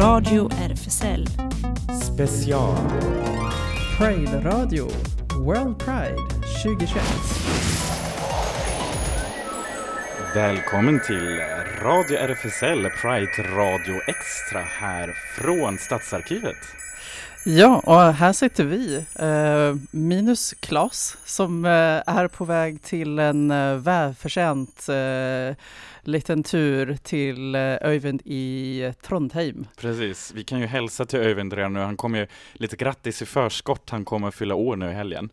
Radio RFSL. Special. Pride Radio World Pride 2021. Välkommen till Radio RFSL Pride Radio Extra här från Stadsarkivet. Ja, och här sitter vi, eh, minus Klas, som eh, är på väg till en eh, välförtjänt eh, liten tur till eh, Öyvind i eh, Trondheim. Precis, vi kan ju hälsa till Öyvind redan nu. Han kommer ju lite grattis i förskott. Han kommer fylla år nu i helgen.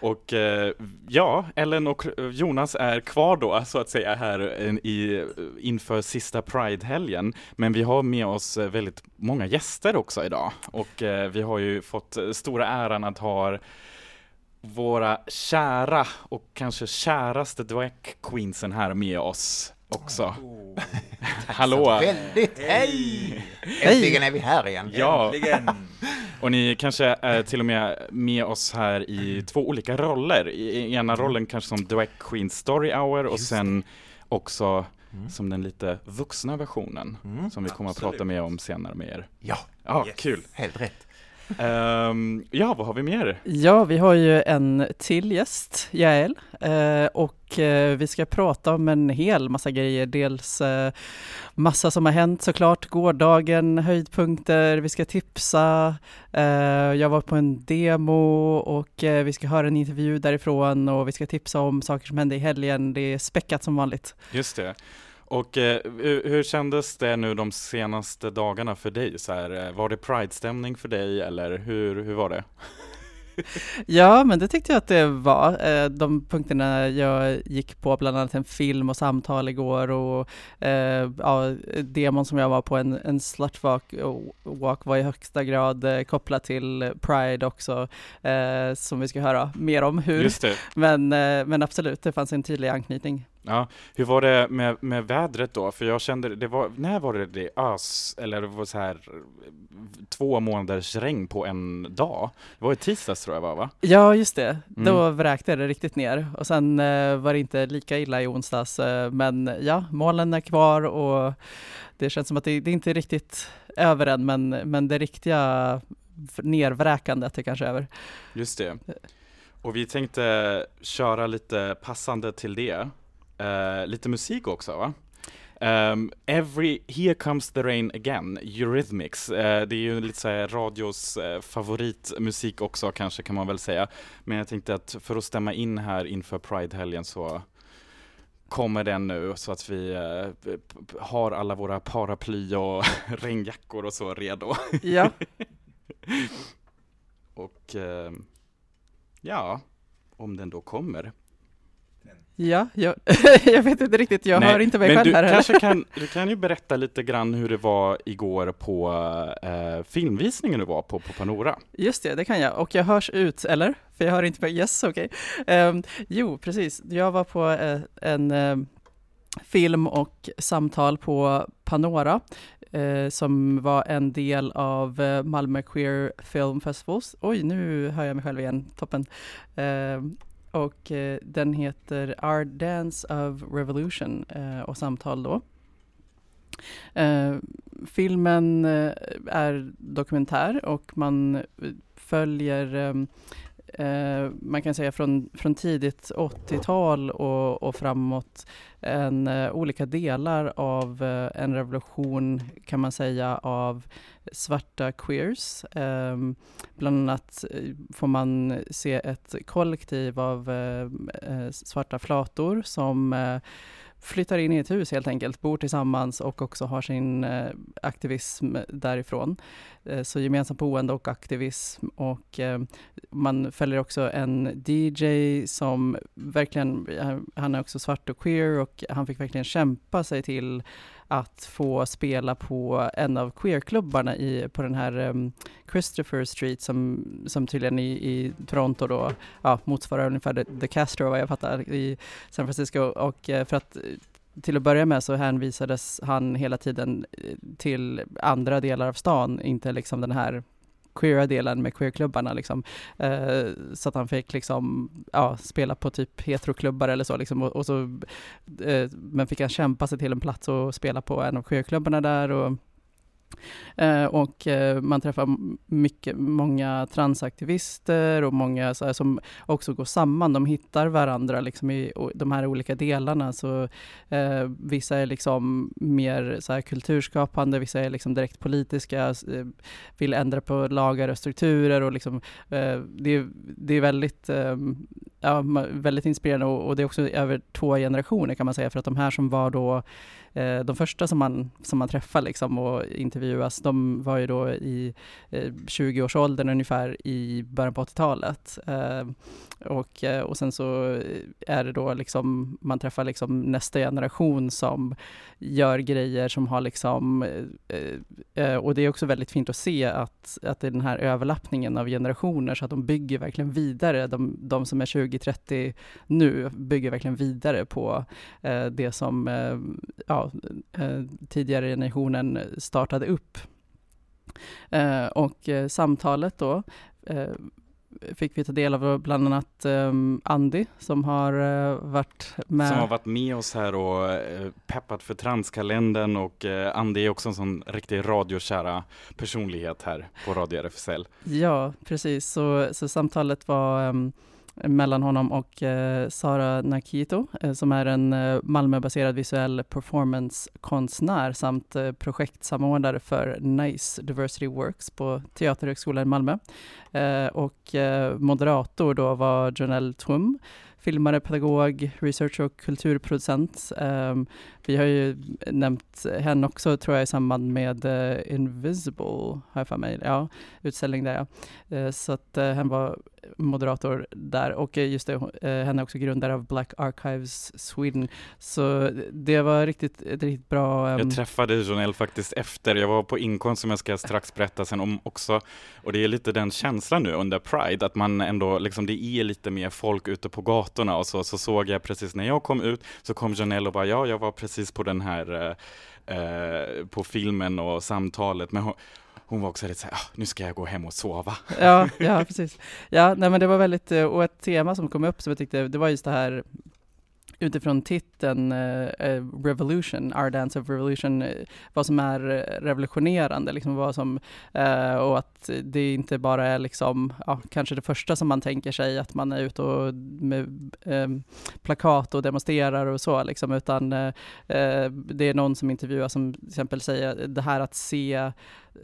Och eh, ja, Ellen och Jonas är kvar då så att säga här i, inför sista Pride-helgen. Men vi har med oss väldigt många gäster också idag och vi har ju fått stora äran att ha våra kära och kanske käraste drag queensen här med oss också. Oh, Hallå! Väldigt! Hej! Äntligen är vi här igen. Ja. Äntligen! Och ni kanske är till och med med oss här i två olika roller. I ena rollen kanske som Drag Queen Story Hour och sen också mm. som den lite vuxna versionen mm. som vi kommer Absolut. att prata mer om senare med er. Ja, ja yes. kul! Helt rätt. Um, ja, vad har vi mer? Ja, vi har ju en till gäst, Jael, uh, och uh, vi ska prata om en hel massa grejer. Dels uh, massa som har hänt såklart, gårdagen, höjdpunkter, vi ska tipsa, jag var på en demo och vi ska höra en intervju därifrån och vi ska tipsa om saker som hände i helgen. Det är späckat som vanligt. Just det. Och eh, hur kändes det nu de senaste dagarna för dig? Så här, eh, var det Pride-stämning för dig eller hur, hur var det? ja, men det tyckte jag att det var. Eh, de punkterna jag gick på, bland annat en film och samtal igår och eh, ja, demon som jag var på, en, en slutwalk walk var i högsta grad kopplat till Pride också, som vi ska höra mer om hur. Men, men absolut, det fanns en tydlig anknytning. Ja, hur var det med, med vädret då? För jag kände, det var, när var det det ös, eller det var så här två månaders regn på en dag? Det var i tisdags tror jag var va? Ja, just det. Mm. Då vräkte det riktigt ner och sen eh, var det inte lika illa i onsdags. Eh, men ja, molnen är kvar och det känns som att det, det är inte riktigt över än, men, men det riktiga nervräkandet är kanske över. Just det. Och vi tänkte köra lite passande till det Uh, lite musik också va? Um, every, Here comes the rain again, Eurythmics. Uh, det är ju lite såhär radios uh, favoritmusik också kanske kan man väl säga. Men jag tänkte att för att stämma in här inför Pride-helgen så kommer den nu så att vi uh, har alla våra paraply och regnjackor och så redo. Ja. och uh, ja, om den då kommer. Ja, jag, jag vet inte riktigt, jag Nej, hör inte mig själv du här kanske kan, Du kan ju berätta lite grann hur det var igår på eh, filmvisningen du var på, på Panora. Just det, det kan jag. Och jag hörs ut, eller? För jag hör inte mig. Yes, okej. Okay. Um, jo, precis. Jag var på eh, en eh, film och samtal på Panora eh, som var en del av eh, Malmö Queer Film Festivals. Oj, nu hör jag mig själv igen. Toppen. Och eh, den heter Our Dance of Revolution eh, och samtal då. Eh, filmen eh, är dokumentär och man eh, följer eh, eh, man kan säga från, från tidigt 80-tal och, och framåt en, eh, olika delar av en revolution kan man säga av svarta queers. Um, bland annat eh, får man se ett kollektiv av uh, svarta flator som flyttar in i ett hus helt enkelt, bor tillsammans och också har sin eh, aktivism därifrån. Eh, så gemensamt boende och aktivism. Och eh, man följer också en DJ som verkligen, eh, han är också svart och queer och han fick verkligen kämpa sig till att få spela på en av queerklubbarna i, på den här um, Christopher Street som, som tydligen i, i Toronto då ja, motsvarar ungefär The, The Castro vad jag fattar i San Francisco. Och för att till att börja med så hänvisades han hela tiden eh, till andra delar av stan, inte liksom den här queera delen med queerklubbarna liksom. Eh, så att han fick liksom, ja, spela på typ heteroklubbar eller så liksom. Och, och så, eh, men fick han kämpa sig till en plats och spela på en av queerklubbarna där och Eh, och eh, man träffar mycket, många transaktivister och många så här, som också går samman. De hittar varandra liksom i de här olika delarna. Så, eh, vissa är liksom mer så här, kulturskapande, vissa är liksom direkt politiska, eh, vill ändra på lagar och strukturer. Och liksom, eh, det, det är väldigt, ehm, ja, väldigt inspirerande och, och det är också över två generationer kan man säga. För att de här som var då Eh, de första som man, som man träffar liksom och intervjuas, de var ju då i eh, 20-årsåldern ungefär i början på 80-talet. Eh, och, och sen så är det då liksom, man träffar liksom nästa generation som gör grejer som har liksom, och det är också väldigt fint att se att, att det är den här överlappningen av generationer så att de bygger verkligen vidare. De, de som är 20-30 nu bygger verkligen vidare på det som ja, eh, tidigare generationen startade upp. Eh, och eh, samtalet då fick vi ta del av bland annat Andy som har varit med. Som har varit med oss här och peppat för Transkalendern och Andy är också en sån riktig radiokära personlighet här på Radio RFSL. Ja, precis. Så, så samtalet var um, mellan honom och eh, Sara Nakito eh, som är en eh, Malmöbaserad visuell performancekonstnär samt eh, projektsamordnare för NICE Diversity Works på Teaterhögskolan i Malmö. Eh, och eh, moderator då var Jonel Trum filmare, pedagog, researcher och kulturproducent. Um, vi har ju nämnt henne också tror jag i samband med uh, Invisible, har jag för mig. Ja, utställning där ja. Uh, så att uh, hen var moderator där och just det, henne är också grundare av Black Archives Sweden. Så det var riktigt, riktigt bra. Um... Jag träffade Jonelle faktiskt efter, jag var på inkomst som jag ska strax berätta sen om också. Och det är lite den känslan nu under Pride, att man ändå, liksom det är lite mer folk ute på gatan, gatorna och så, så såg jag precis när jag kom ut så kom Janelle och bara, ja, jag var precis på den här, eh, eh på filmen och samtalet, men hon, hon var också lite såhär, ah, nu ska jag gå hem och sova. Ja, ja precis. Ja, nej men det var väldigt, eh, och ett tema som kom upp som jag tyckte, det var just det här utifrån titeln uh, Revolution, Our Dance of Revolution, uh, vad som är revolutionerande, liksom vad som, uh, och att det inte bara är liksom, ja, kanske det första som man tänker sig, att man är ute och med um, plakat och demonstrerar och så, liksom, utan det är någon som intervjuar som till exempel säger det här att se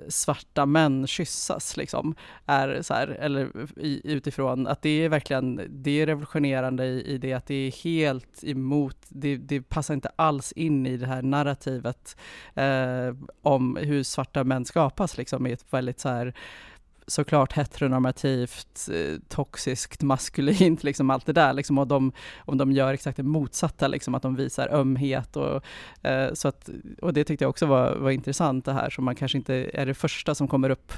svarta män kyssas liksom, är så här, eller i, utifrån att det är verkligen, det är revolutionerande i, i det att det är helt emot, det, det passar inte alls in i det här narrativet eh, om hur svarta män skapas liksom i ett väldigt så här såklart heteronormativt, eh, toxiskt, maskulint, liksom allt det där. Liksom, och de, om de gör exakt det motsatta, liksom, att de visar ömhet. Och, eh, så att, och det tyckte jag också var, var intressant det här, som man kanske inte är det första som kommer upp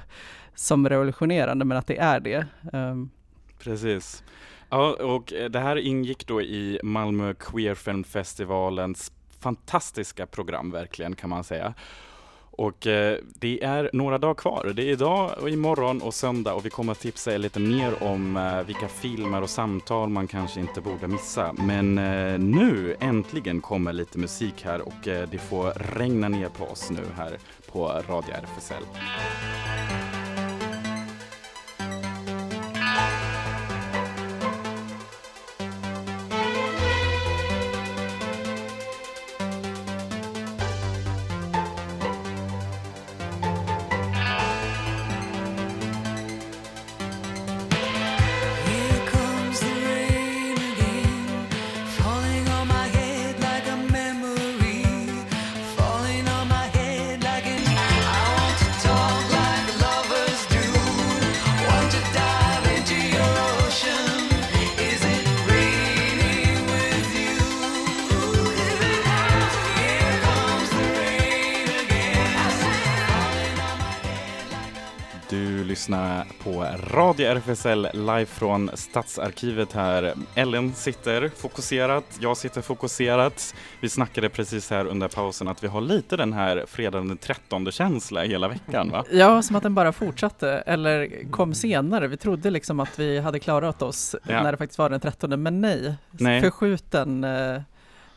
som revolutionerande, men att det är det. Um. Precis. Ja, och eh, det här ingick då i Malmö Queer Film Festivalens fantastiska program verkligen kan man säga. Och eh, det är några dagar kvar. Det är idag och imorgon och söndag och vi kommer att tipsa er lite mer om eh, vilka filmer och samtal man kanske inte borde missa. Men eh, nu äntligen kommer lite musik här och eh, det får regna ner på oss nu här på Radio RFSL. Radio RFSL live från Stadsarkivet här. Ellen sitter fokuserat, jag sitter fokuserat. Vi snackade precis här under pausen att vi har lite den här fredagen den 13 känsla hela veckan va? Ja, som att den bara fortsatte eller kom senare. Vi trodde liksom att vi hade klarat oss ja. när det faktiskt var den 13 men nej, nej. förskjuten eh,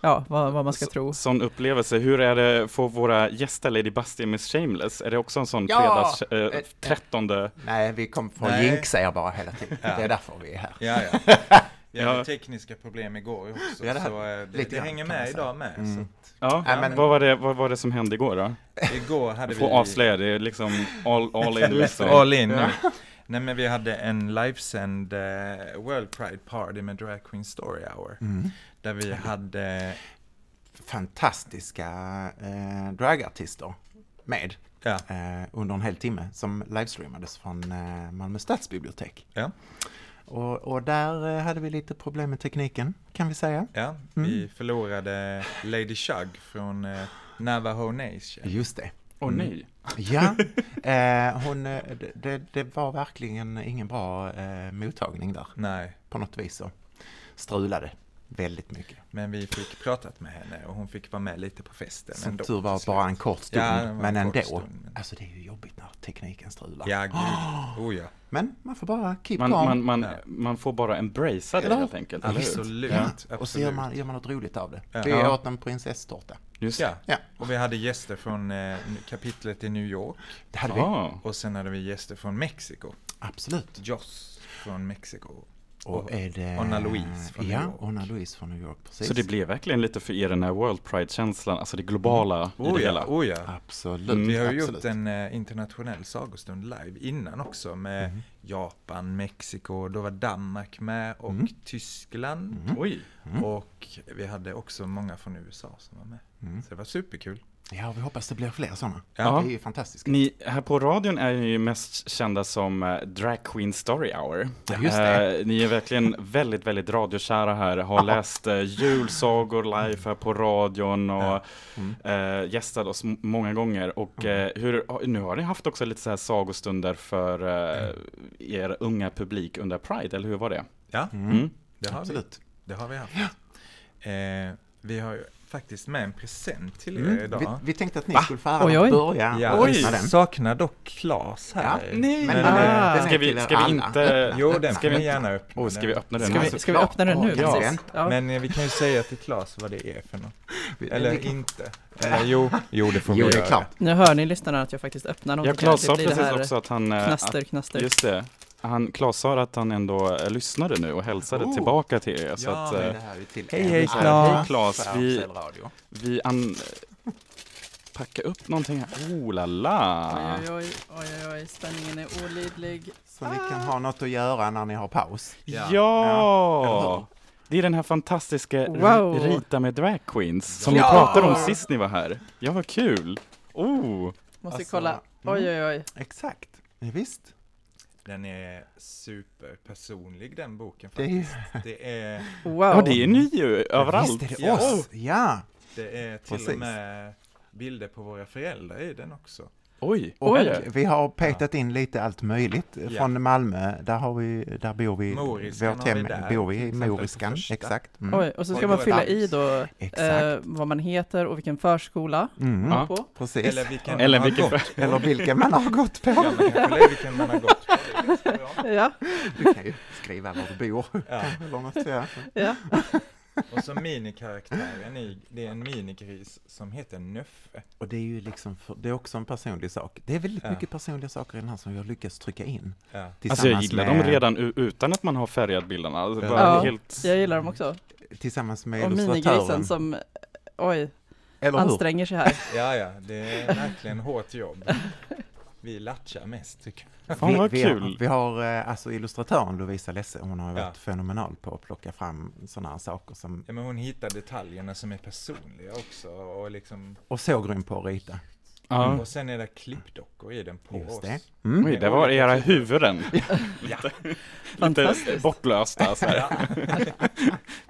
ja, vad, vad man ska tro. Sån upplevelse, hur är det för våra gäster Lady Busty Miss Shameless? Är det också en sån Ja! fredags, eh, Eh, 13 Nej, vi kommer få Nej. jinxa er bara hela tiden. Ja. Det är därför vi är här. Ja, ja. Vi Ja. hade tekniska problem igår också, Ja, det här- så det, lite det hänger med idag med. Mm. Ja, Nej, men- vad, var det, vad var det som hände igår då? Så igår hade Jag får vi... avslöja, det är liksom all, all in liksom. All in. Ja. Nej men vi hade en livesänd eh, World Pride Party med Drag Queen Story Hour. Mm. Där vi hade, Fantastiska eh, dragartister med ja, eh, under en hel timme som livestreamades från eh, Malmö stadsbibliotek. Ja. Och, och där eh, hade vi lite problem med tekniken, kan vi säga. ja, Mm. vi förlorade Lady Shug från eh, Navajo Nation. Just det. Åh nej. Ja, eh, hon, eh, det- det, det var verkligen ingen bra eh, mottagning där Nej, på något vis. Så strulade väldigt mycket. men vi fick pratat med henne och hon fick vara med lite på festen Som ändå. tur var bara en kort stund, Ja, men en kort ändå. stund, men- Alltså det är ju jobbigt när tekniken strular. Ja, gud. Oh ja. Men man får bara keep Man, calm. man, man, Ja. man får bara embracea det Eller? helt enkelt? Absolut. Ja. absolut. Och så gör man, gör man något roligt av det. Ja. Vi Ja. åt en prinsesstårta. Just Ja, Ja. och vi hade gäster från eh, kapitlet i New York. Det hade vi. Ah. Och sen hade vi gäster från Mexiko. Absolut. Joss från Mexiko. Och är det... Anna Louise från New ja, York. Anna Louise från New York, precis. Så det blev verkligen lite för er den här World Pride-känslan, alltså det globala i Oh det ja, hela. oh ja. Absolut. Mm. Vi har ju absolut. gjort en eh, internationell sagostund live innan också med Mhm. Japan, Mexiko, då var Danmark med och Mm. Tyskland. Mm. Oj! Mm. Och vi hade också många från USA som var med. Mm. Så det var superkul. Ja, vi hoppas det blir fler sådana. Ja. Det är ju fantastiskt. Ni, här på radion är ni ju mest kända som eh, Drag Queen Story Hour. Ja, just det. Eh, ni är verkligen väldigt, väldigt radiokära här, har läst eh, julsagor live här på radion och Ja. Mm. eh, gästat oss många gånger. Och eh, hur, nu har ni haft också lite så här sagostunder för eh, er unga publik under Pride, eller hur var det? Ja, Mm. Mm. det har vi. Absolut. Det har vi haft. Eh, vi har ju faktiskt med en present till er Mm. idag. Vi, vi tänkte att ni Va? skulle få ära Oj, börja Ja, Oj. den. saknar dock Klas här. Ja, nej. Men, Ah. den Ska vi, er ska vi inte... Jo, den Ska vi gärna öppna. Oh, ska vi öppna den? Ska vi, nu? ska vi öppna den nu? Ja. Ja. Men eh, vi kan ju säga till Klas vad det är för något. Eller inte. Eller jo, jo det får Jo, vi det göra. klart. Nu hör ni lyssnarna att jag faktiskt öppnar Ja, någonting. Claes sa precis också att han... eh, knaster, knaster. Just det. Han, Claes sa att han ändå eh, lyssnade nu och hälsade Oh. tillbaka till er. Så Ja, att, Men eh, det här är till Hej, hej, Claes. Hej, Claes. Vi- vi an... Packa upp någonting här. Oh la la! Oj, oj, oj, oj, spänningen är olidlig. Så ni kan ha något att göra när ni har paus. Ja! Ja. Det är den här fantastiska Wow. ri- Rita med Drag Queens som Ja. vi pratade om sist ni var här. Ja, vad kul! Oh! Måste Alltså, kolla. mm. Oj, oj, oj. Exakt. Ja, visst. Den är superpersonlig den boken faktiskt. Det är, Wow. Ja, det är ju överallt. Visst är det oss. Ja. det är till Precis. och med bilder på våra föräldrar i den också. Oj! Och Oj. vi har petat in lite allt möjligt Ja. från Malmö. Där, har vi, där bor vi. Moriskan vårt hem där, bor vi i Moriskan. Exakt. Mm. Oj, och så ska Och man fylla i då eh, vad man heter och vilken förskola Mm. Ja. på. Precis. Eller vilken Eller man har vilken gått. Eller vilken man har gått på. Ja, man i vilken man har gått på. Ja, Du kan ju skriva var du bor. Ja. Eller ja. Och så minikaraktären i, det är en minigris som heter Nöffe. Och det är ju liksom, för, det är också en personlig sak. Det är väldigt Ja. mycket personliga saker i den här som har lyckats trycka in. Ja. Alltså jag gillar med, dem redan utan att man har färgat bilderna. Alltså, Ja. helt... Jag gillar dem också. Tillsammans med Och minigrisen som, oj, Eller hur? anstränger sig här. ja, ja, det är verkligen hårt jobb. Vi latchar mest tycker jag. Fan vad vi, kul! Har, vi har eh, alltså illustratören Lovisa Lesse, hon har ju Ja. varit fenomenal på att plocka fram sådana här saker som, Ja, men hon hittar detaljerna som är personliga också och liksom och så grym på att rita. Ja. Och sen är det klippdockor i den på Just oss. det. Mm. Oj, det var era huvuden. Ja. lite Fantastiskt. bortblåsta så här. Ja.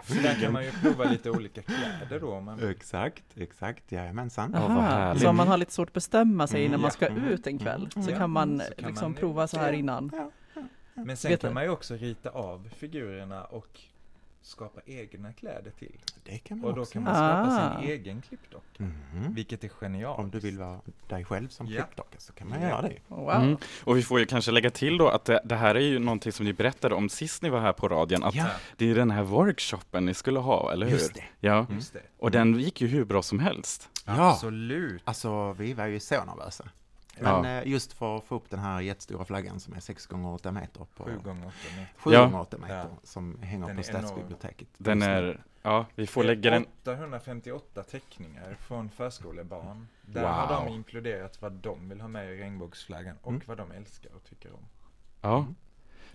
Så där kan man ju prova lite olika kläder då. om Man, Exakt, exakt, jajamensan. Så om man har lite svårt att bestämma sig Mm, innan man ska Mm, ut en kväll mm, så ja. kan man Så kan liksom man- prova så här innan. Ja. men sen Vet kan man ju också rita av figurerna och skapa egna kläder till. Det kan man Och då också kan man skapa Ah. sin egen klippdocka. Mhm. Vilket är genialt. Om du vill vara dig själv som Ja. klippdocka så kan man Ja. göra det. Wow. Mm. Och vi får ju kanske lägga till då att det, det här är ju någonting som ni berättade om sist ni var här på radion, att Ja, det är den här workshopen ni skulle ha, eller hur? just det. Ja, Just det. och den gick ju hur bra som helst. Ja. Absolut. Alltså, vi var ju så nervösa. Ja. Men eh, just för att få upp den här jättestora flaggan som är 6 gånger 8 meter på 7 gånger 8 meter. 7 Ja. gånger 8 meter Ja. som hänger Den på. Stadsbiblioteket. Den är, ja, vi får lägga den, 858 teckningar från förskolebarn. Där Wow. har de inkluderat vad de vill ha med i regnbågsflaggan och Mm. vad de älskar och tycker om. ja.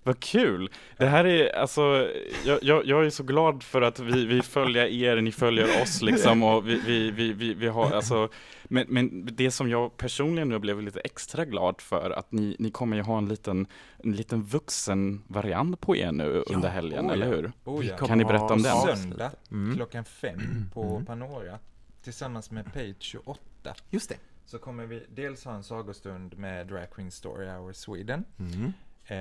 Vad kul! Det här är alltså, jag, jag, jag är så glad för att vi, vi följer er, ni följer oss liksom och vi, vi, vi, vi, vi har alltså men, men det som jag personligen nu blev lite extra glad för att ni, ni kommer ju ha en liten, en liten vuxen variant på er nu Ja, under helgen, oh ja. eller hur? Oh, ja. Kan ni berätta om den? ha Söndag Mm. klockan fem på Mm. Panora tillsammans med Page 28 Just det. så kommer vi dels ha en sagostund med Drag Queen Story Hour Sweden. Mm. Eh,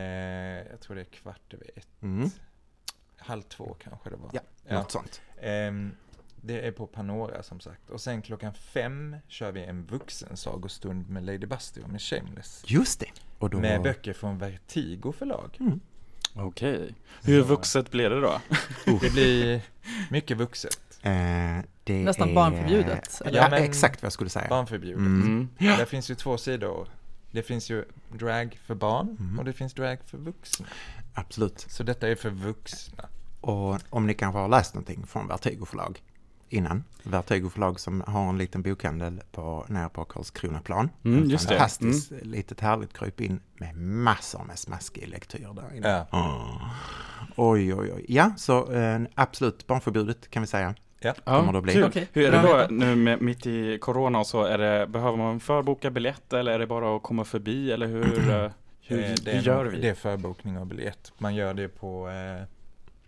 jag tror det är kvart över ett. Mm. Halv två kanske det var. Ja, Ja. Något sånt. Ehm, det är på Panora som sagt. Och sen klockan fem kör vi en vuxensagostund med Lady Busty och med Shameless. Just det. Och då... Med böcker från Vertigo förlag. Mm. Okej. Hur Så- vuxet blir det då? Det blir mycket vuxet. Eh, det Nästan är... barnförbjudet, eller? Ja, men- exakt vad jag skulle säga. Barnförbjudet. Mm. Mm. Där finns ju två sidor. Det finns ju drag för barn Mm. och det finns drag för vuxna. Absolut. Så detta är för vuxna. Och om ni kanske har läst någonting från Vertigo förlag innan. Vertigo förlag som har en liten bokhandel på, nere på Karlskronaplan. Mm, just det. Fantastiskt litet härligt kryp in med massor med smaskig lektyr där inne. Ja. Ah. Oj, oj, oj. Ja, så eh, absolut barnförbjudet kan vi säga. Ja. Kommer det att bli. kul. Okej, Hur är det då nu med, mitt i corona och så? Är det, behöver man förboka biljett eller är det bara att komma förbi eller hur, eh, hur, Eh, det hur gör vi? Det är förbokning av biljett. Man gör det på, eh,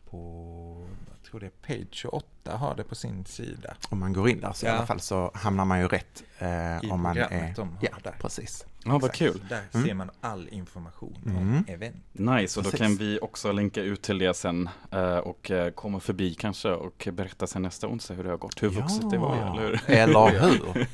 på tror det är Page 28 har det på sin sida. Om man går in där så i Ja. alla fall så hamnar man ju rätt. Eh, I om man är... de har Ja, där. precis. Ja, vad Exakt. kul. Där Mm. ser man all information Mm. om event. Nice, och då Precis. kan vi också länka ut till det sen eh, och eh, komma förbi kanske och berätta sen nästa onsdag hur det har gått, hur vuxet det var, eller hur? Eller hur?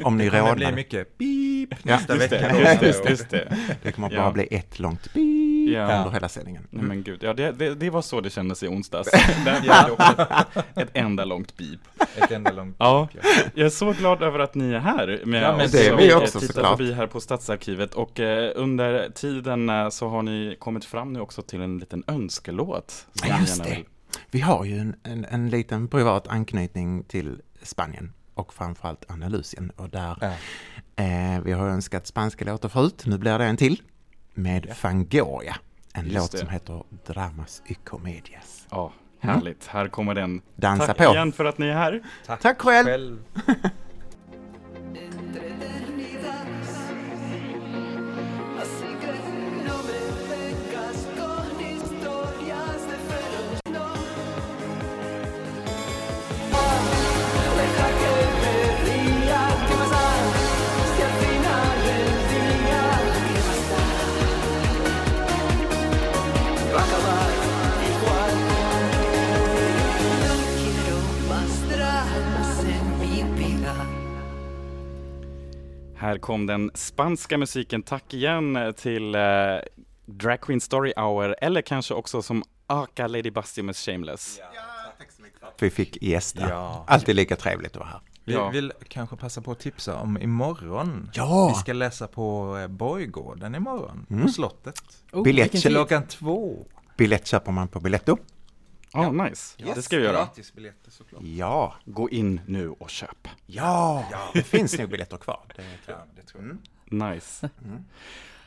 Om ni Det kommer bli rådnar. mycket beep Ja, nästa Just vecka. det, just det, just det. Det kommer Ja. bara bli ett långt beep Ja. under hela sändningen. Nej men gud, ja det, det, det var så det kändes i onsdags. Där Ja. det ett, ett enda långt beep. Ett enda långt Ja. beep, ja. Jag är så glad över att ni är här med Ja, men oss det är vi också, tittar såklart. förbi här på Stadsarkivet och eh, under tiden eh, så har ni kommit fram nu också till en liten önskelåt. Ja, just det. Vi har ju en, en, en liten privat anknytning till Spanien och framförallt Andalusien och där Ja. eh, vi har önskat spanska låtar förut, nu blir det en till med Ja. Fangoria. En Just låt det. som heter Dramas y Comedias. Ja, härligt. Här kommer den. Dansa Tack på! igen för att ni är här. Tack själv! Själv. kom den spanska musiken. Tack igen till eh, Drag Queen Story Hour, eller kanske också som Aka Lady Busty med Shameless. Vi fick gästa. Ja. Alltid lika trevligt att vara här. Vi Ja. vill kanske passa på att tipsa om imorgon. Ja! Vi ska läsa på eh, Borggården imorgon, Mm. på slottet. Oh, Biljett. Klockan två. Biljett köper man på Biletto. Ja, nice. Det ska vi göra. Gratisbiljetter såklart. Ja, Gå in nu och köp. ja, det finns nog biljetter kvar. Det tror Ja, jag. det tror jag. Nice. Mm.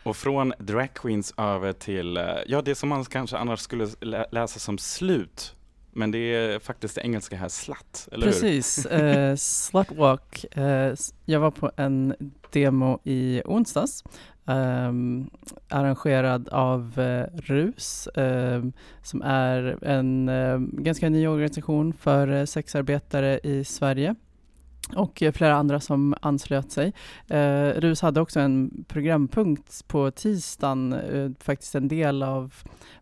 Och från Drag Queens över till, eh, ja det som man kanske annars skulle lä- läsa som slut. Men det är faktiskt det engelska här, slatt, eller hur? Precis, eh, Slutwalk. S- jag var på en demo i onsdags, ehm, arrangerad av eh, RUS, ehm, som är en eh, ganska ny organisation för eh, sexarbetare i Sverige och eh, flera andra som anslöt sig. Eh, RUS hade också en programpunkt på tisdagen, eh, faktiskt en del av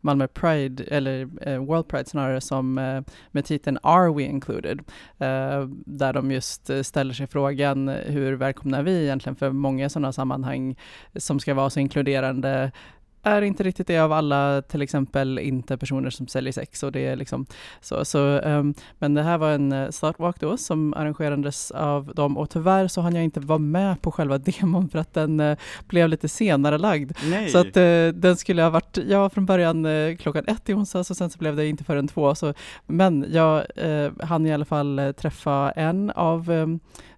Malmö Pride, eller eh, World Pride snarare, som eh, med titeln Are We Included? Eh, där de just eh, ställer sig frågan eh, hur välkomna vi egentligen för många sådana sammanhang som ska vara så inkluderande är inte riktigt det av alla, till exempel inte personer som säljer sex och det är liksom så. så ehm, men det här var en uh, startwalk då som arrangerades av dem och tyvärr så hann jag inte vara med på själva demon för att den eh, blev lite senare lagd. Nej! Så att eh, den skulle ha varit, ja från början eh, klockan ett i onsdags och sen så blev det inte förrän två. Så, men jag eh, hann i alla fall eh, träffa en av eh,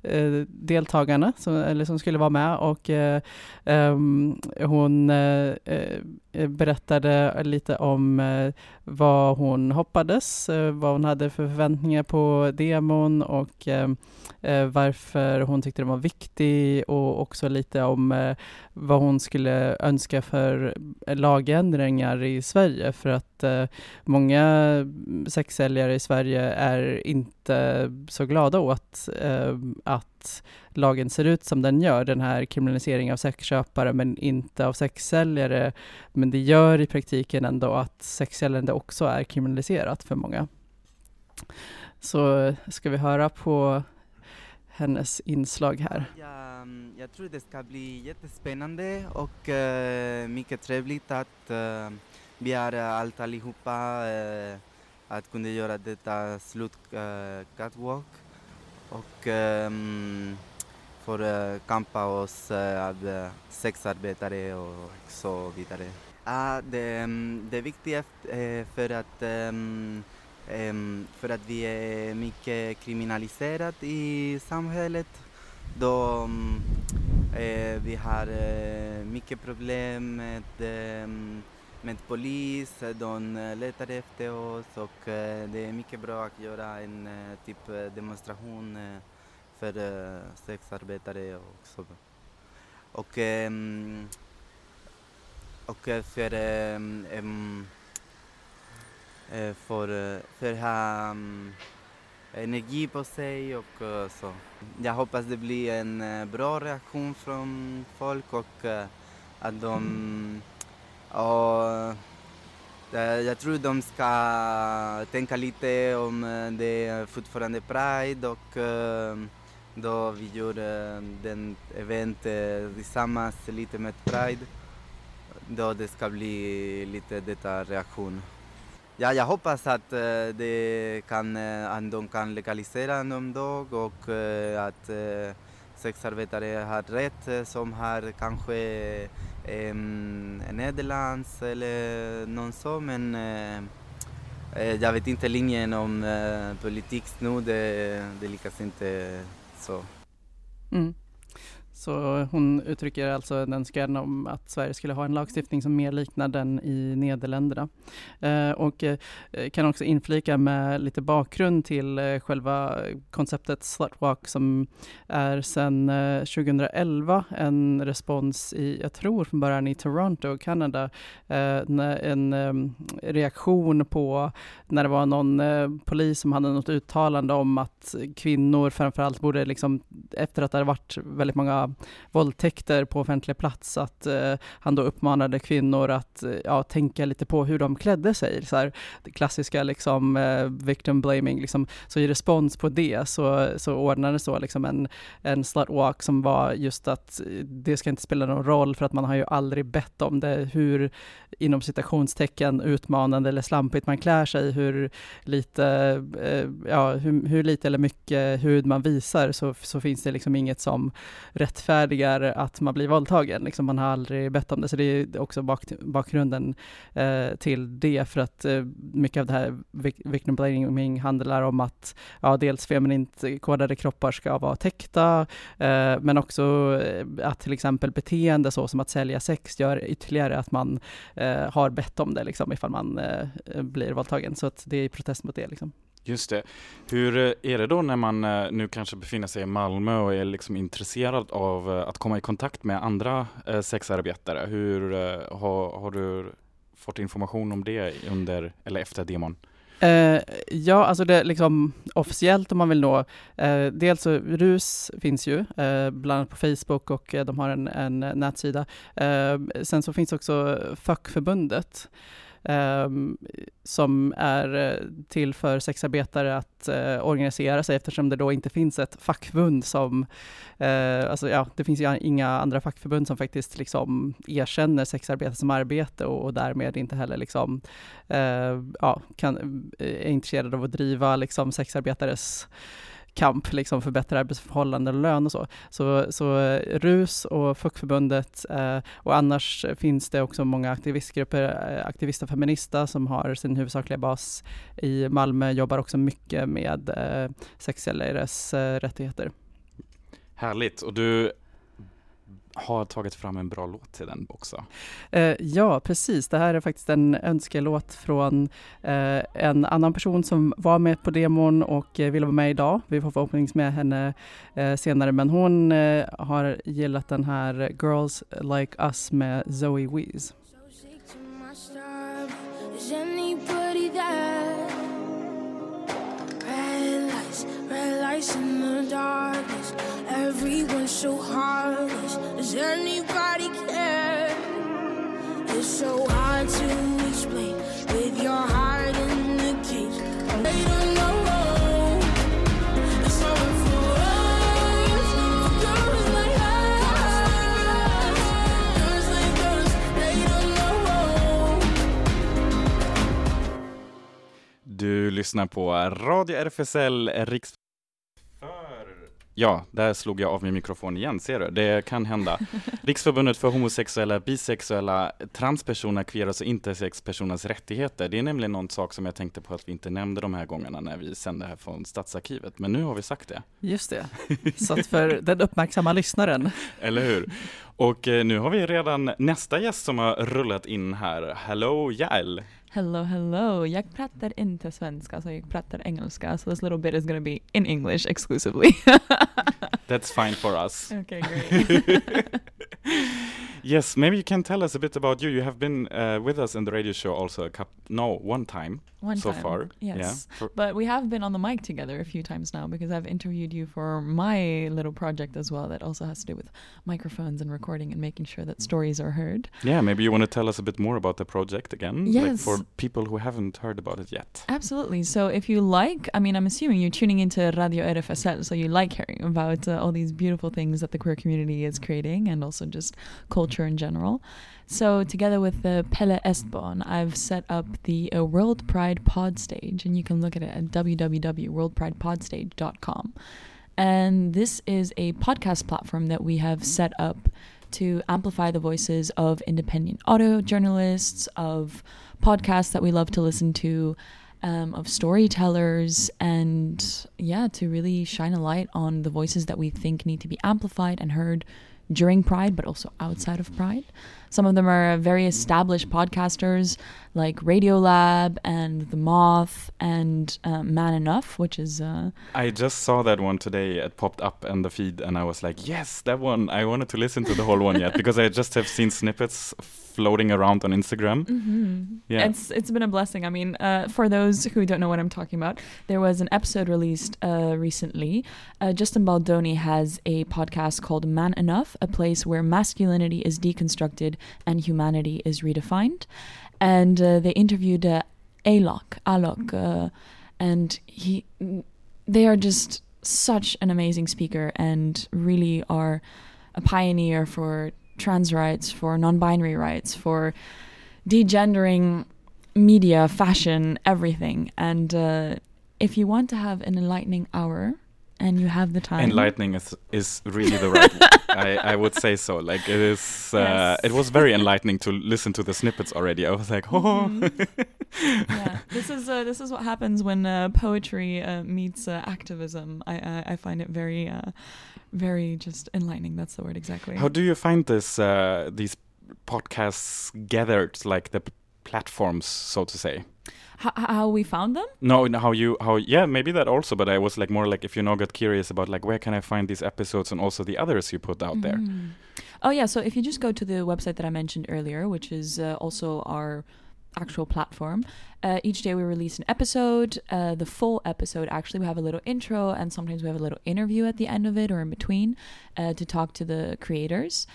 Eh, deltagarna som, eller som skulle vara med och eh, ehm, hon eh, eh, berättade lite om eh, vad hon hoppades, eh, vad hon hade för förväntningar på demon och eh, eh varför hon tyckte den var viktig och också lite om eh, vad hon skulle önska för lagändringar i Sverige för att eh, många sexsäljare i Sverige är inte så glada åt eh, att lagen ser ut som den gör, den här kriminaliseringen av sexköpare men inte av sexsäljare. Men det gör i praktiken ändå att sexsäljande också är kriminaliserat för många. Så ska vi höra på hennes inslag här. Jag, mm, jag tror det ska bli jättespännande och uh, mycket trevligt att uh, vi är allt allihopa eh, att kunna göra eh, detta slut eh, catwalk och ehm, eh, för uh, kampa oss eh, av eh, sexarbetare och så vidare. Ah, det, ehm, det e, e ehm, viktiga är för att för att vi är mycket kriminaliserat i samhället. Då e vi har eh, mycket problem med, med polis, de eh, letar efter oss och eh, det är mycket bra att göra en typ demonstration för sexarbetare och så. Och, och för för, för att ha ehm, energi på sig och eh, så. Jag hoppas det blir en bra reaktion från folk och att de... Och, eh, jag tror de ska tänka lite om eh, det det är fortfarande Pride och eh, då vi gör den event tillsammans lite med Pride. Då det ska bli lite detta reaktion. Ja, jag hoppas att det kan, att de kan legalisera någon dag och att sexarbetare har rätt eh, som har kanske eh, Nederlands eller någon så men eh, eh, jag vet inte linjen om eh, politik nu, det, det lyckas inte så. Mm. Så hon uttrycker alltså en önskan om att Sverige skulle ha en lagstiftning som mer liknar den i Nederländerna. Eh, och eh, kan också inflika med lite bakgrund till eh, själva konceptet Slutwalk som är sedan eh, 2011 en respons i, jag tror från början i Toronto, Kanada, eh, en eh, reaktion på när det var någon eh, polis som hade något uttalande om att kvinnor framförallt borde liksom, efter att det hade varit väldigt många våldtäkter på offentlig plats, att eh, han då uppmanade kvinnor att eh, ja, tänka lite på hur de klädde sig. Så här, det klassiska liksom, eh, victim blaming. Liksom. Så i respons på det så, så ordnades så liksom en, en slutwalk som var just att det ska inte spela någon roll för att man har ju aldrig bett om det, hur inom citationstecken utmanande eller slampigt man klär sig, hur lite, eh, ja, hur, hur lite eller mycket hud man visar så, så finns det liksom inget som rättfärdigar att man blir våldtagen. Liksom man har aldrig bett om det, så det är också bak, bakgrunden eh, till det, för att eh, mycket av det här victim blaming handlar om att ja, dels feminint kodade kroppar ska vara täckta, eh, men också eh, att till exempel beteende så som att sälja sex gör ytterligare att man eh, har bett om det, liksom, ifall man eh, blir våldtagen. Så att det är i protest mot det. Liksom. Just det. Hur eh, är det då när man eh, nu kanske befinner sig i Malmö och är liksom intresserad av eh, att komma i kontakt med andra sexarbetare? Hur har, har du fått information om det under eller efter demon? Eh, ja, alltså det liksom officiellt om man vill nå, eh, dels så RUS finns ju, eh, bland annat på Facebook och de har en, en nätsida. Sen så finns också fackförbundet eh, Ehm, som är eh, till för sexarbetare att eh, organisera sig eftersom det då inte finns ett fackförbund som, eh, alltså ja, det finns ju inga andra fackförbund som faktiskt liksom erkänner sexarbete som arbete och, och därmed inte heller liksom, eh, ja, kan, eh, är intresserade av att driva liksom sexarbetares kamp liksom för bättre arbetsförhållanden och lön och så. Så, så eh, RUS och fackförbundet eh, och annars finns det också många aktivistgrupper, aktivister Aktivista Feminista som har sin huvudsakliga bas i Malmö, jobbar också mycket med eh, sexsäljares eh, rättigheter. Härligt, och du har tagit fram en bra låt till den också. Eh, ja, precis. Det här är faktiskt en önskelåt från eh, en annan person som var med på demon och eh, ville vara med idag. Vi får förhoppningsvis med henne eh, senare, men hon eh, har gillat den här Girls Like Us med Zoe Wees. Lights in the darkness. Everyone's so heartless. Does anybody care? It's so hard to explain with your heart in the cage. They don't know. Du lyssnar på Radio RFSL Riks... Ja, där slog jag av min mikrofon igen, ser du? Det kan hända. Riksförbundet för homosexuella, bisexuella, transpersoner, queeras och intersexpersoners rättigheter. Det är nämligen någon sak som jag tänkte på att vi inte nämnde de här gångerna när vi sände här från Stadsarkivet, men nu har vi sagt det. Just det. Så att för den uppmärksamma lyssnaren. Eller hur? Och eh, nu har vi redan nästa gäst som har rullat in här. Hello Jael! Hello, hello. Jag pratar inte svenska, så jag pratar engelska. So this little bit is going to be in English exclusively. That's fine for us. okay, great. yes, maybe you can tell us a bit about you. You have been uh, with us in the radio show also a couple, no, one time One so time, far. Yes. Yeah. But we have been on the mic together a few times now because I've interviewed you for my little project as well that also has to do with microphones and recording and making sure that stories are heard. yeah, maybe you want to tell us a bit more about the project again, like Yes. for people who haven't heard about it yet. Absolutely. So if you like, I mean, I'm assuming you're tuning into Radio RFSL, so you like hearing about uh, all these beautiful things that the queer community is creating and also just culture in general. So together with the Pelle Estborn, I've set up the uh, World Pride Pod Stage, and you can look at it at www.worldpridepodstage.com. And this is a podcast platform that we have set up to amplify the voices of independent audio journalists, of podcasts that we love to listen to, um, of storytellers, and yeah, to really shine a light on the voices that we think need to be amplified and heard during Pride, but also outside of Pride. Some of them are very established podcasters like Radiolab and The Moth and uh, Man Enough, which is uh, I just saw that one today. It popped up in the feed, and I was like, "Yes, that one! I wanted to listen to the whole one yet because I just have seen snippets floating around on Instagram." Mm-hmm. Yeah. It's it's been a blessing. I mean, uh, for those who don't know what I'm talking about, there was an episode released uh, recently. Uh, Justin Baldoni has a podcast called Man Enough, a place where masculinity is deconstructed and humanity is redefined. And uh, they interviewed uh, Alok, Alok, uh, and he, they are just such an amazing speaker and really are a pioneer for trans rights, for non-binary rights, for degendering media, fashion, everything. And uh, if you want to have an enlightening hour and you have the time, And Enlightening is is really the right. I I would say so. Like it is. Uh, Yes. It was very enlightening to listen to the snippets already. I was like, oh. Mhm. yeah, this is uh, this is what happens when uh, poetry uh, meets uh, activism. I, I I find it very uh, very just enlightening. That's the word exactly. How do you find this uh, these podcasts gathered, like the p- platforms, so to say? H- how we found them? No, no, how you how yeah maybe that also, but I was like more like if you now got curious about like where can I find these episodes and also the others you put out there. Mhm. Oh yeah, so if you just go to the website that I mentioned earlier, which is uh, also our actual platform. Uh, each day we release an episode. Uh, the full episode, actually, we have a little intro, and sometimes we have a little interview at the end of it or in between uh, to talk to the creators.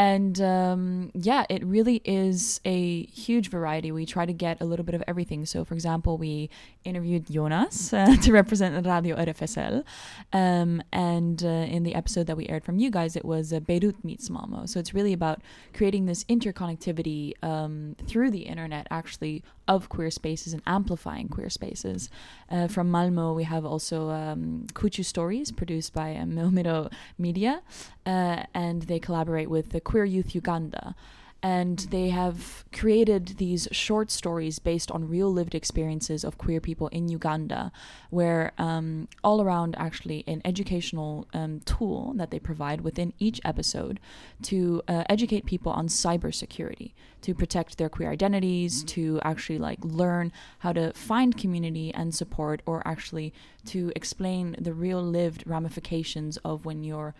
And um, yeah, it really is a huge variety. We try to get a little bit of everything. So, for example, we interviewed Jonas uh, to represent Radio RFSL. Um, and uh, in the episode that we aired from you guys, it was uh, Beirut meets Malmo. So, it's really about creating this interconnectivity um, through the internet, actually, of queer spaces and amplifying queer spaces. Uh, from Malmo, we have also um, Kuchu Stories, produced by uh, Milmiro Media, uh, and they collaborate with the Queer Youth Uganda. And they have created these short stories based on real lived experiences of queer people in Uganda, where um, all around actually an educational um, tool that they provide within each episode to uh, educate people on cybersecurity, to protect their queer identities, to actually like learn how to find community and support, or actually to explain the real lived ramifications of when your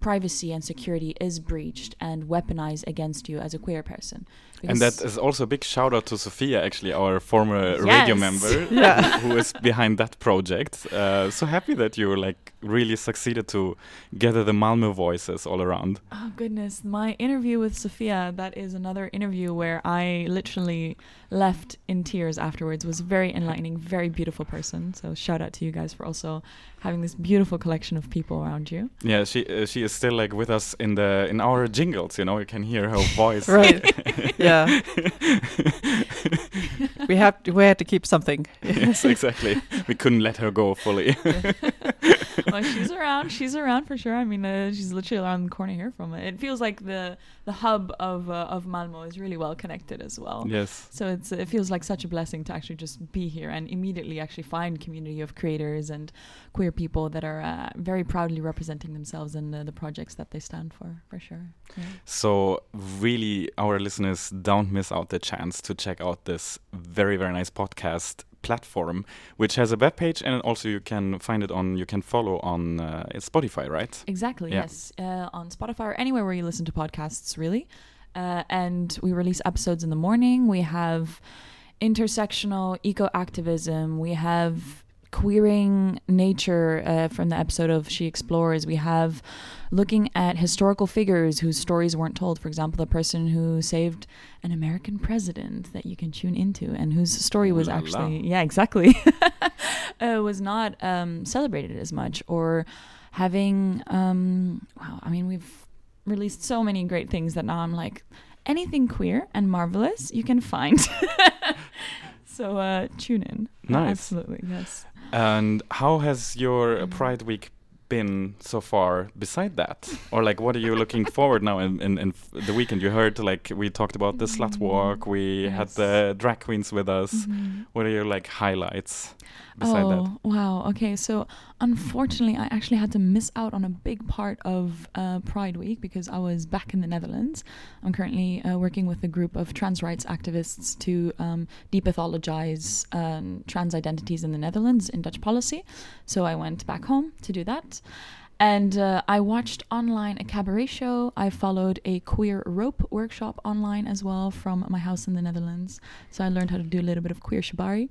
privacy and security is breached and weaponized against you as a queer person. And that is also a big shout out to Sofia, actually, our former radio member, Yeah. who is behind that project. Uh, so happy that you like really succeeded to gather the Malmo voices all around. Oh goodness, my interview with Sophia, that is another interview where I literally left in tears afterwards. was very enlightening, very beautiful person. So shout out to you guys for also having this beautiful collection of people around you. Yeah, she uh, she is still like with us in the in our jingles. You know, you can hear her voice. Right. yeah. we have to, we had to keep something. yes, exactly. We couldn't let her go fully. well, she's around. She's around for sure. I mean, uh, she's literally around the corner here from it. It feels like the the hub of uh, of Malmo is really well connected as well. yes. So it's it feels like such a blessing to actually just be here and immediately actually find community of creators and queer people that are uh, very proudly representing themselves and uh, the projects that they stand for, for sure. Yeah. So really, our listeners don't miss out the chance to check out this very very nice podcast platform, which has a web page and also you can find it on you can follow on uh, Spotify, right? Exactly. Yeah. Yes, uh, on Spotify or anywhere where you listen to podcasts, really. Uh, and we release episodes in the morning. We have intersectional eco activism. We have queering nature uh, from the episode of She Explores. We have looking at historical figures whose stories weren't told. For example, the person who saved an American president that you can tune into and whose story was actually, yeah, exactly, uh, was not um, celebrated as much. Or having, um, wow, I mean, we've released so many great things that now I'm like, anything queer and marvelous you can find. so uh, tune in. Nice. absolutely, yes. And how has your Mm. Pride Week been so far? Beside that, or like, what are you looking forward now in, in, in the weekend? You heard like we talked about the slut walk. We had the drag queens with us. Mhm. What are your like highlights beside that? Oh, wow. Okay, so unfortunately, I actually had to miss out on a big part of uh, Pride Week because I was back in the Netherlands. I'm currently uh, working with a group of trans rights activists to um, depathologize um, trans identities in the Netherlands in Dutch policy. So I went back home to do that. And uh, I watched online a cabaret show. I followed a queer rope workshop online as well from my house in the Netherlands. So I learned how to do a little bit of queer shibari.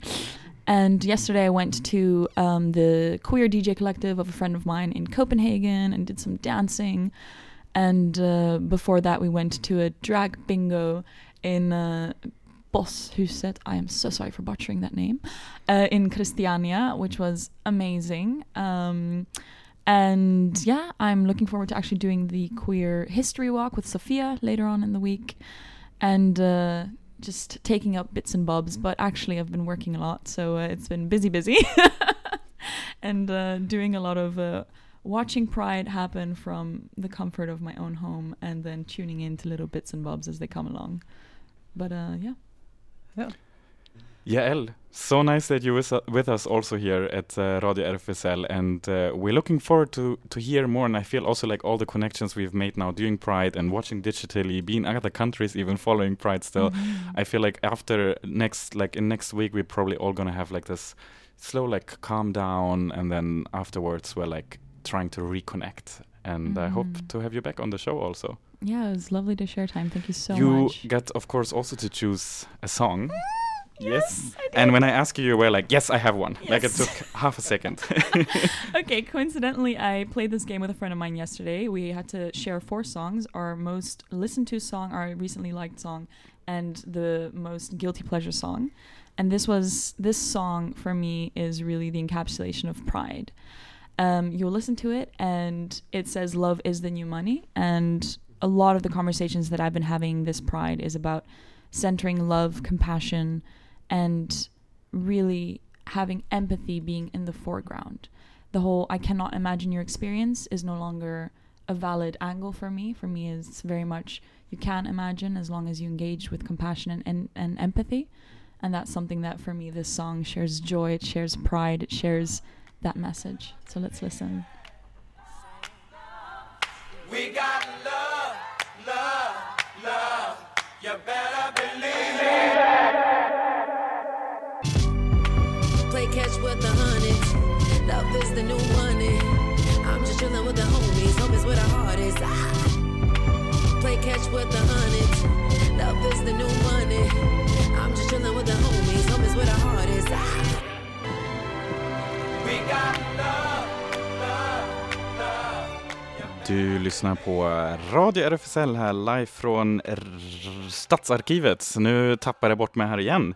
And yesterday I went to um, the queer DJ collective of a friend of mine in Copenhagen and did some dancing. And uh, before that, we went to a drag bingo in uh, Bosshuset. I am so sorry for butchering that name. Uh, in Christiania, which was amazing. Um, and yeah, I'm looking forward to actually doing the queer history walk with Sophia later on in the week. And uh, just taking up bits and bobs, but actually I've been working a lot, so uh, it's been busy, busy, and uh, doing a lot of uh, watching Pride happen from the comfort of my own home, and then tuning into little bits and bobs as they come along. But uh, yeah, Yael, so nice that you was uh, with us also here at uh, Radio RFSL, and uh, we're looking forward to to hear more. And I feel also like all the connections we've made now doing Pride and watching digitally, being in other countries, even following Pride still. I feel like after next, like in next week, we're probably all gonna have like this slow, like calm down, and then afterwards we're like trying to reconnect. And I hope Mhm. to have you back on the show also. Yeah, it was lovely to share time. Thank you so you much. You got, of course, also to choose a song. Yes. And when I asked you, you were like, "Yes, I have one." Like it took half a second. okay, coincidentally, I played this game with a friend of mine yesterday. We had to share four songs our most listened to song, our recently liked song, and the most guilty pleasure song. And this was this song for me is really the encapsulation of pride. Um, you'll listen to it, and it says, Love is the new money. And a lot of the conversations that I've been having this pride is about centering love, compassion, and really having empathy being in the foreground. The whole I cannot imagine your experience is no longer a valid angle for me. For me, is very much you can imagine as long as you engage with compassion and, and, and empathy. And that's something that for me, this song shares joy, it shares pride, it shares that message. So let's listen. We got love, where the heart is. Ah. Play catch with the hundreds. Love is the new money. I'm just chilling with the homies. Homies where the heart is. Ah. We got love, love, love. Du lyssnar på Radio RFSL här live från R- Stadsarkivet. Nu tappar jag bort mig här igen.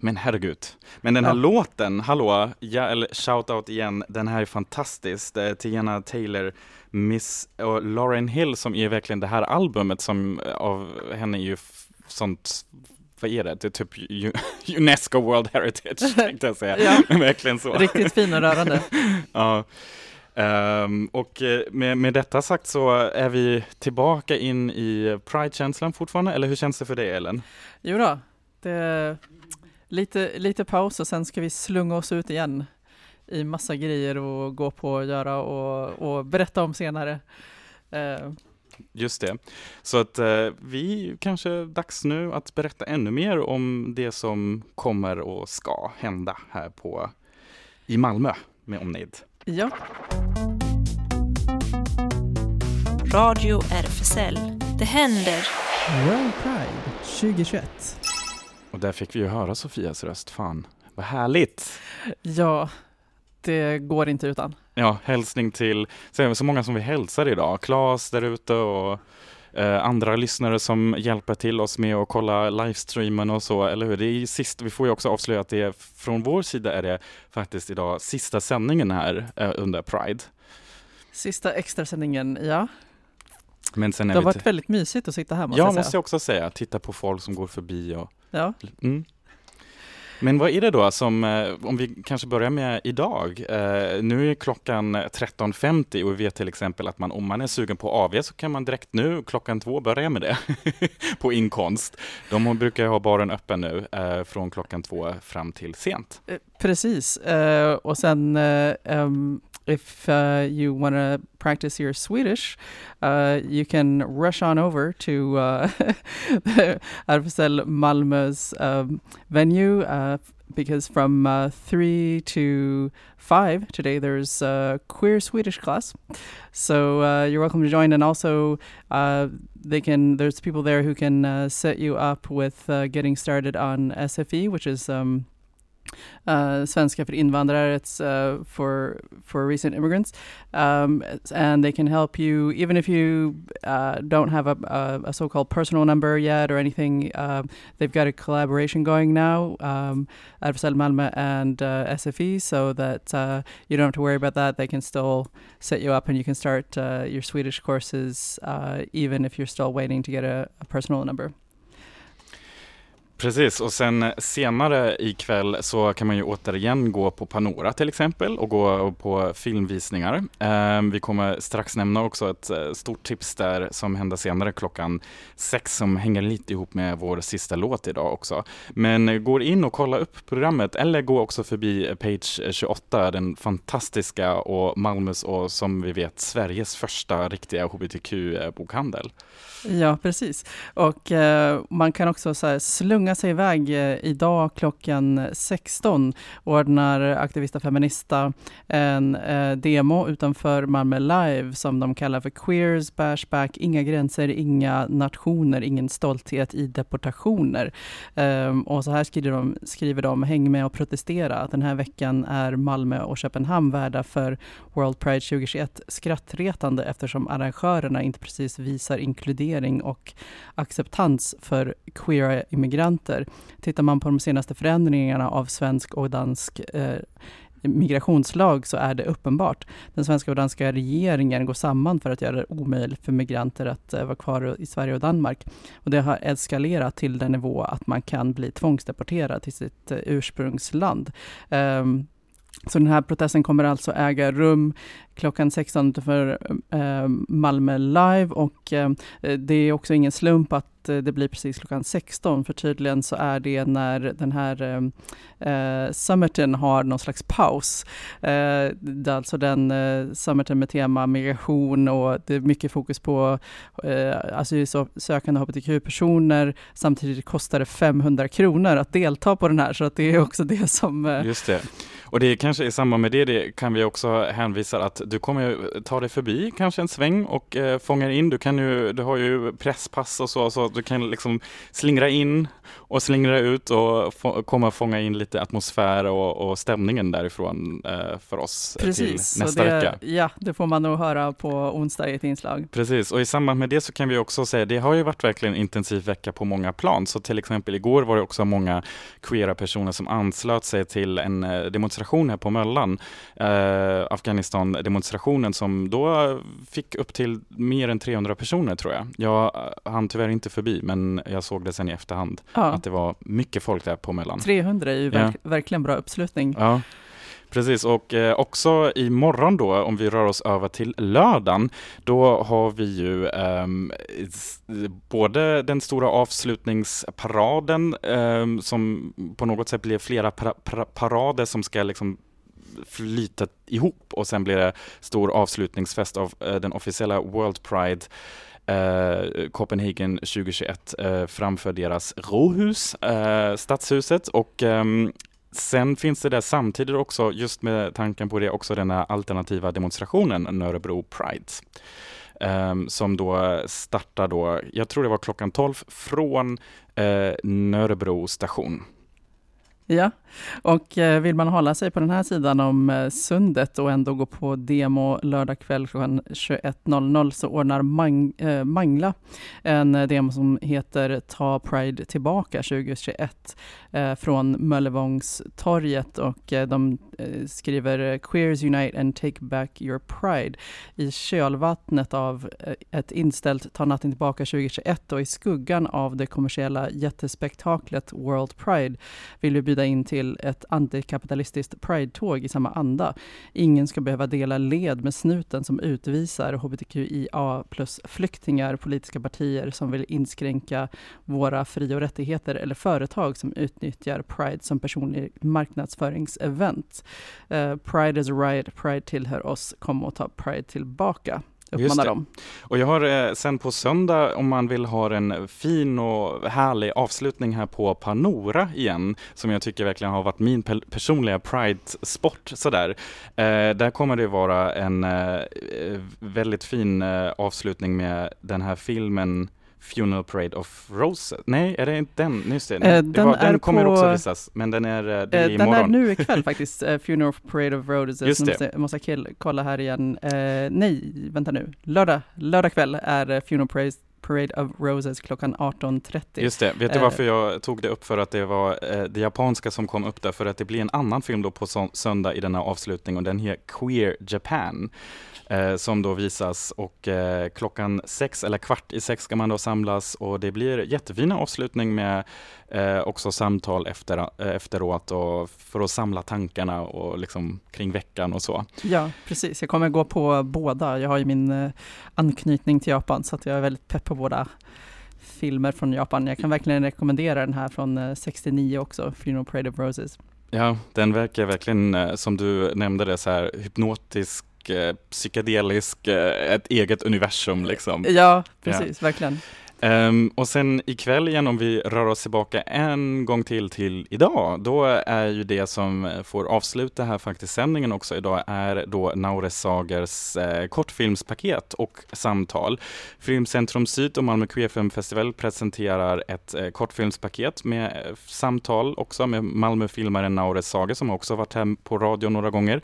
Men herregud. Men den här Ja. låten, hallå, ja, eller shout-out igen, den här är fantastisk. Det är Tiana Taylor, Miss och Lauren Hill som är verkligen det här albumet som eh, av henne är ju sånt vad är det? Det är typ Unesco World Heritage tänkte jag säga. Ja. Verkligen så. Riktigt fin och rörande. Ja. Ehm, och eh, med, med detta sagt så är vi tillbaka in i Pride-känslan fortfarande, eller hur känns det för dig Ellen? Jo då, det lite, lite paus och sen ska vi slunga oss ut igen i massa grejer och gå på och göra och, och berätta om senare. Eh, Just det. Så att eh, vi kanske dags nu att berätta ännu mer om det som kommer och ska hända här på i Malmö med omnejd. ja, Radio RFSL. Det händer. World Pride 2021. Och där fick vi ju höra Sofias röst, fan vad härligt! Ja, det går inte utan. Ja, hälsning till så, så många som vi hälsar idag. Claes där ute och eh, andra lyssnare som hjälper till oss med att kolla livestreamen och så, eller hur? Det är sist, vi får ju också avslöja att det är, från vår sida är det faktiskt idag sista sändningen här eh, under Pride. Sista extrasändningen, ja. Men sen Det har varit väldigt mysigt att sitta här måste Ja, jag säga. måste jag också säga. Titta på folk som går förbi och Ja. Mm. Men vad är det då som, eh, om vi kanske börjar med idag. Eh, nu är klockan 13.50 och vi vet till exempel att man, om man är sugen på AV så kan man direkt nu klockan två börja med det på inkomst. De brukar ha baren öppen nu eh, från klockan två fram till sent. Precis, och sen if uh, you want to practice your Swedish, uh, you can rush on over to uh, RFSL Malmö's um, venue uh, because from uh, 3 to 5 today there's a queer Swedish class. So uh, you're welcome to join and also uh, they can there's people there who can uh, set you up with uh, getting started on SFE which is um, uh, svenska för invandrare. It's uh, for for recent immigrants, um, and they can help you even if you uh, don't have a, a, a so-called personal number yet or anything. Uh, they've got a collaboration going now, um, Malmö and uh, SFE, so that uh, you don't have to worry about that. They can still set you up, and you can start uh, your Swedish courses even if you're still waiting to get a, a personal number. Precis, och sen senare ikväll så kan man ju återigen gå på Panora till exempel och gå på filmvisningar. Ehm, vi kommer strax nämna också ett eh, stort tips där som händer senare klockan sex som hänger lite ihop med vår sista låt idag också. Men gå in och kolla upp programmet eller gå också förbi page 28, den fantastiska och Malmös och som vi vet Sveriges första riktiga hbtq-bokhandel. Ja, precis. Och eh, man kan också så här slunga sig iväg. Eh, idag klockan 16 ordnar Aktivista Feminista en eh, demo utanför Malmö Live som de kallar för Queers, Bashback, inga gränser, inga nationer, ingen stolthet i deportationer. Eh, och så här skriver de, skriver de, häng med och protestera. Den här veckan är Malmö och Köpenhamn värda för World Pride 2021 skrattretande eftersom arrangörerna inte precis visar inkludering och acceptans för queera immigranter. Tittar man på de senaste förändringarna av svensk och dansk eh, migrationslag så är det uppenbart. Den svenska och danska regeringen går samman för att göra det omöjligt för migranter att eh, vara kvar i Sverige och Danmark. Och det har eskalerat till den nivå att man kan bli tvångsdeporterad till sitt eh, ursprungsland. Ehm, så den här protesten kommer alltså äga rum klockan 16 för eh, Malmö Live och eh, det är också ingen slump att eh, det blir precis klockan 16 för tydligen så är det när den här eh, eh, summiten har någon slags paus. Eh, det är alltså den eh, summiten med tema migration och det är mycket fokus på eh, asylsökande hbtq-personer. Samtidigt kostar det 500 kronor att delta på den här så att det är också det som eh, Just det. Och det är kanske i samband med det, det kan vi också hänvisa att du kommer ju ta dig förbi kanske en sväng och eh, fångar in. Du, kan ju, du har ju presspass och så, så du kan liksom slingra in och slingra ut och få, komma och fånga in lite atmosfär och, och stämningen därifrån eh, för oss eh, Precis, till nästa det, vecka. Ja, det får man nog höra på onsdag i ett inslag. Precis, och i samband med det så kan vi också säga, det har ju varit verkligen en intensiv vecka på många plan. Så till exempel igår var det också många queera personer som anslöt sig till en eh, demonstration här på Möllan, eh, Afghanistan-demonstrationen som då fick upp till mer än 300 personer tror jag. Jag hann tyvärr inte förbi, men jag såg det sen i efterhand, Ja. att det var mycket folk där på Möllan. 300 är ju verk, verkligen bra uppslutning. Ja, precis. Och eh, också imorgon då, om vi rör oss över till lördagen, då har vi ju s- både den stora avslutningsparaden ehm, som på något sätt blir flera para, para, parader som ska liksom flyta ihop och sen blir det stor avslutningsfest av eh, den officiella World Pride eh, Copenhagen 2021 eh, framför deras råhus, eh, stadshuset och eh, Sen finns det där samtidigt också, just med tanken på det, också den här alternativa demonstrationen Nörebro Pride. Ehm, som då startar då, jag tror det var klockan 12 från eh, Nörebro station. Ja, och eh, vill man hålla sig på den här sidan om eh, sundet och ändå gå på demo lördag kväll klockan 21.00 så ordnar Mang, äh, Mangla en demo som heter Ta Pride tillbaka 2021 äh, från Möllevångstorget. Och äh, de skriver Queers Unite and Take Back Your Pride. I kölvattnet av ett inställt Ta natten tillbaka 2021 och i skuggan av det kommersiella jättespektaklet World Pride vill vi bjuda in till ett antikapitalistiskt Pride-tåg i samma anda. Ingen ska behöva dela led med snuten som utvisar hbtqia plus flyktingar, politiska partier som vill inskränka våra fri och rättigheter eller företag som utnyttjar Pride som personlig marknadsföringsevent. Uh, Pride is a right, Pride tillhör oss, kom och ta Pride tillbaka. Uppmanar dem. Och jag har eh, sen på söndag, om man vill ha en fin och härlig avslutning här på Panora igen, som jag tycker verkligen har varit min pe- personliga Pride-sport sådär. Eh, där kommer det vara en eh, eh, väldigt fin eh, avslutning med den här filmen Funeral Parade of Roses. Nej, är det inte den? Just det, Eh, den var, den kommer på- också visas, men den är, eh, det är Eh, den imorgon. är nu ikväll faktiskt, eh, Funeral Parade of Roses. Just det. Måste, måste jag kill, kolla här igen. Eh, nej, vänta nu. Lördag, lördag kväll är eh, Funeral Parade, Parade of Roses klockan 18.30. Just det, vet du varför jag tog det upp för att det var det japanska som kom upp där, för att det blir en annan film då på söndag i denna avslutning och den heter Queer Japan. Eh, som då visas och eh, klockan sex eller kvart i sex ska man då samlas och det blir jättefina avslutning med eh, också samtal efter, eh, efteråt och för att samla tankarna och liksom kring veckan och så. Ja, precis. Jag kommer gå på båda. Jag har ju min eh, anknytning till Japan så att jag är väldigt pepp på båda filmer från Japan. Jag kan verkligen rekommendera den här från eh, 69 också, Funeral Parade of Roses. Ja, den verkar verkligen, eh, som du nämnde det, så här hypnotisk, eh, psykedelisk, eh, ett eget universum liksom. Ja, precis, verkligen. Ehm, och sen ikväll igen om vi rör oss tillbaka en gång till till idag, då är ju det som får avsluta här faktiskt sändningen också idag är då Naures Sagers eh, kortfilmspaket och samtal. Filmcentrum Syd och Malmö Queerfilm Festival presenterar ett eh, kortfilmspaket med eh, samtal också med Malmöfilmaren Naures Sager som också varit här på radio några gånger.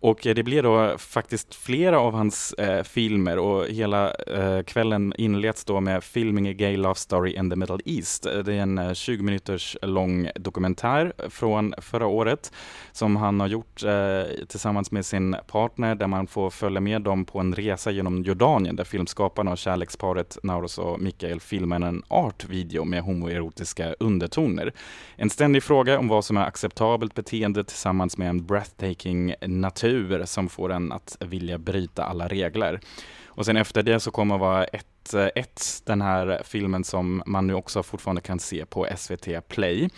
Och det blir då faktiskt flera av hans eh, filmer och hela eh, kvällen inleds då med Filming a Gay Love Story in the Middle East. Det är en eh, 20 minuters lång dokumentär från förra året som han har gjort eh, tillsammans med sin partner där man får följa med dem på en resa genom Jordanien där filmskaparna och kärleksparet Nauros och Mikael filmar en artvideo med homoerotiska undertoner. En ständig fråga om vad som är acceptabelt beteende tillsammans med en breathtaking natur som får en att vilja bryta alla regler. Och sen efter det så kommer vara ett, eh, ett den här filmen som man nu också fortfarande kan se på SVT Play.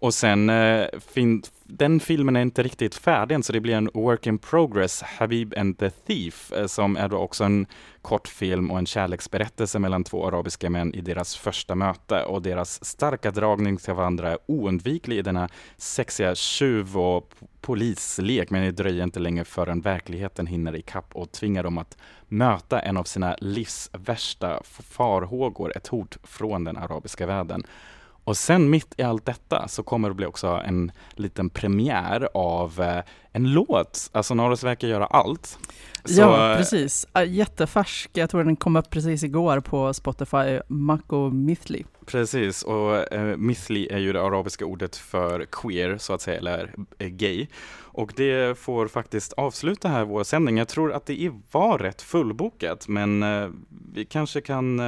Och sen, eh, fin, den filmen är inte riktigt färdig än, så det blir en work in progress, Habib and the Thief, eh, som är då också en kortfilm och en kärleksberättelse mellan två arabiska män i deras första möte och deras starka dragning till varandra är oundviklig i denna sexiga tjuv och polislek, men det dröjer inte länge förrän verkligheten hinner ikapp och tvingar dem att möta en av sina livs värsta farhågor, ett hot från den arabiska världen. Och sen mitt i allt detta så kommer det bli också en liten premiär av eh, en låt. Alltså Norris verkar göra allt. Så, ja, eh, precis. Jättefärsk. Jag tror den kom upp precis igår på Spotify. Mako Mithli. Precis, och eh, mithli är ju det arabiska ordet för queer, så att säga, eller eh, gay. Och det får faktiskt avsluta här vår sändning. Jag tror att det var rätt fullbokat, men vi kanske kan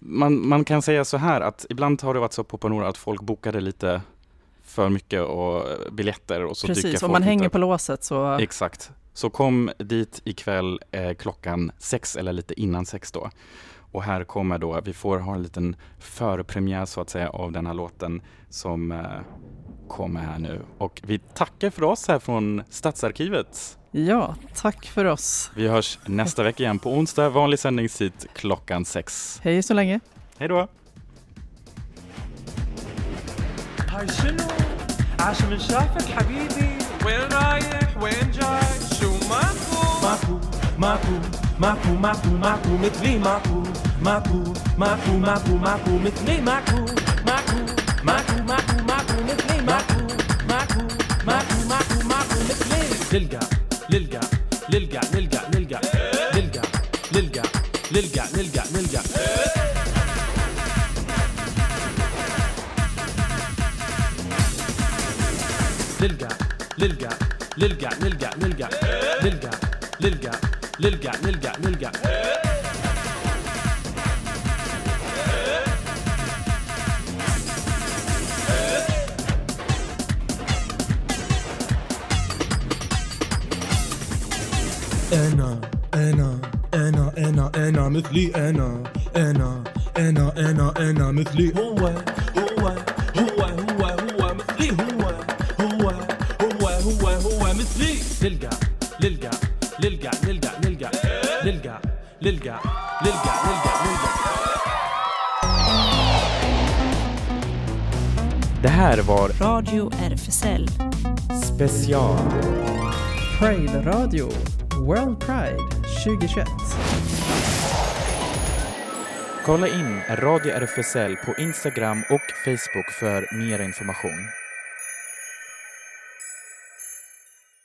man, man kan säga så här att ibland har det varit så på Panora att folk bokade lite för mycket och eh, biljetter och så dyker Precis, folk om man hänger upp. på låset så... Exakt. Så kom dit ikväll eh, klockan sex eller lite innan sex då. Och här kommer då, vi får ha en liten förpremiär så att säga av den här låten som eh, kommer här nu. Och vi tackar för oss här från Stadsarkivet. Ja, tack för oss. Vi hörs nästa vecka igen på onsdag, vanlig sändningstid klockan sex. Hej så länge. Hej då! هاي شنو؟ عاش من شافك حبيبي وين رايح وين جاي شو ماكو ماكو ماكو ماكو ماكو ماكو مثلي ماكو ماكو ماكو ماكو ماكو مثلي ماكو ماكو ماكو Delgado. Radio RFSL. special. Pride Radio. World Pride 2021. Kolla in Radio RFSL på Instagram och Facebook för mer information.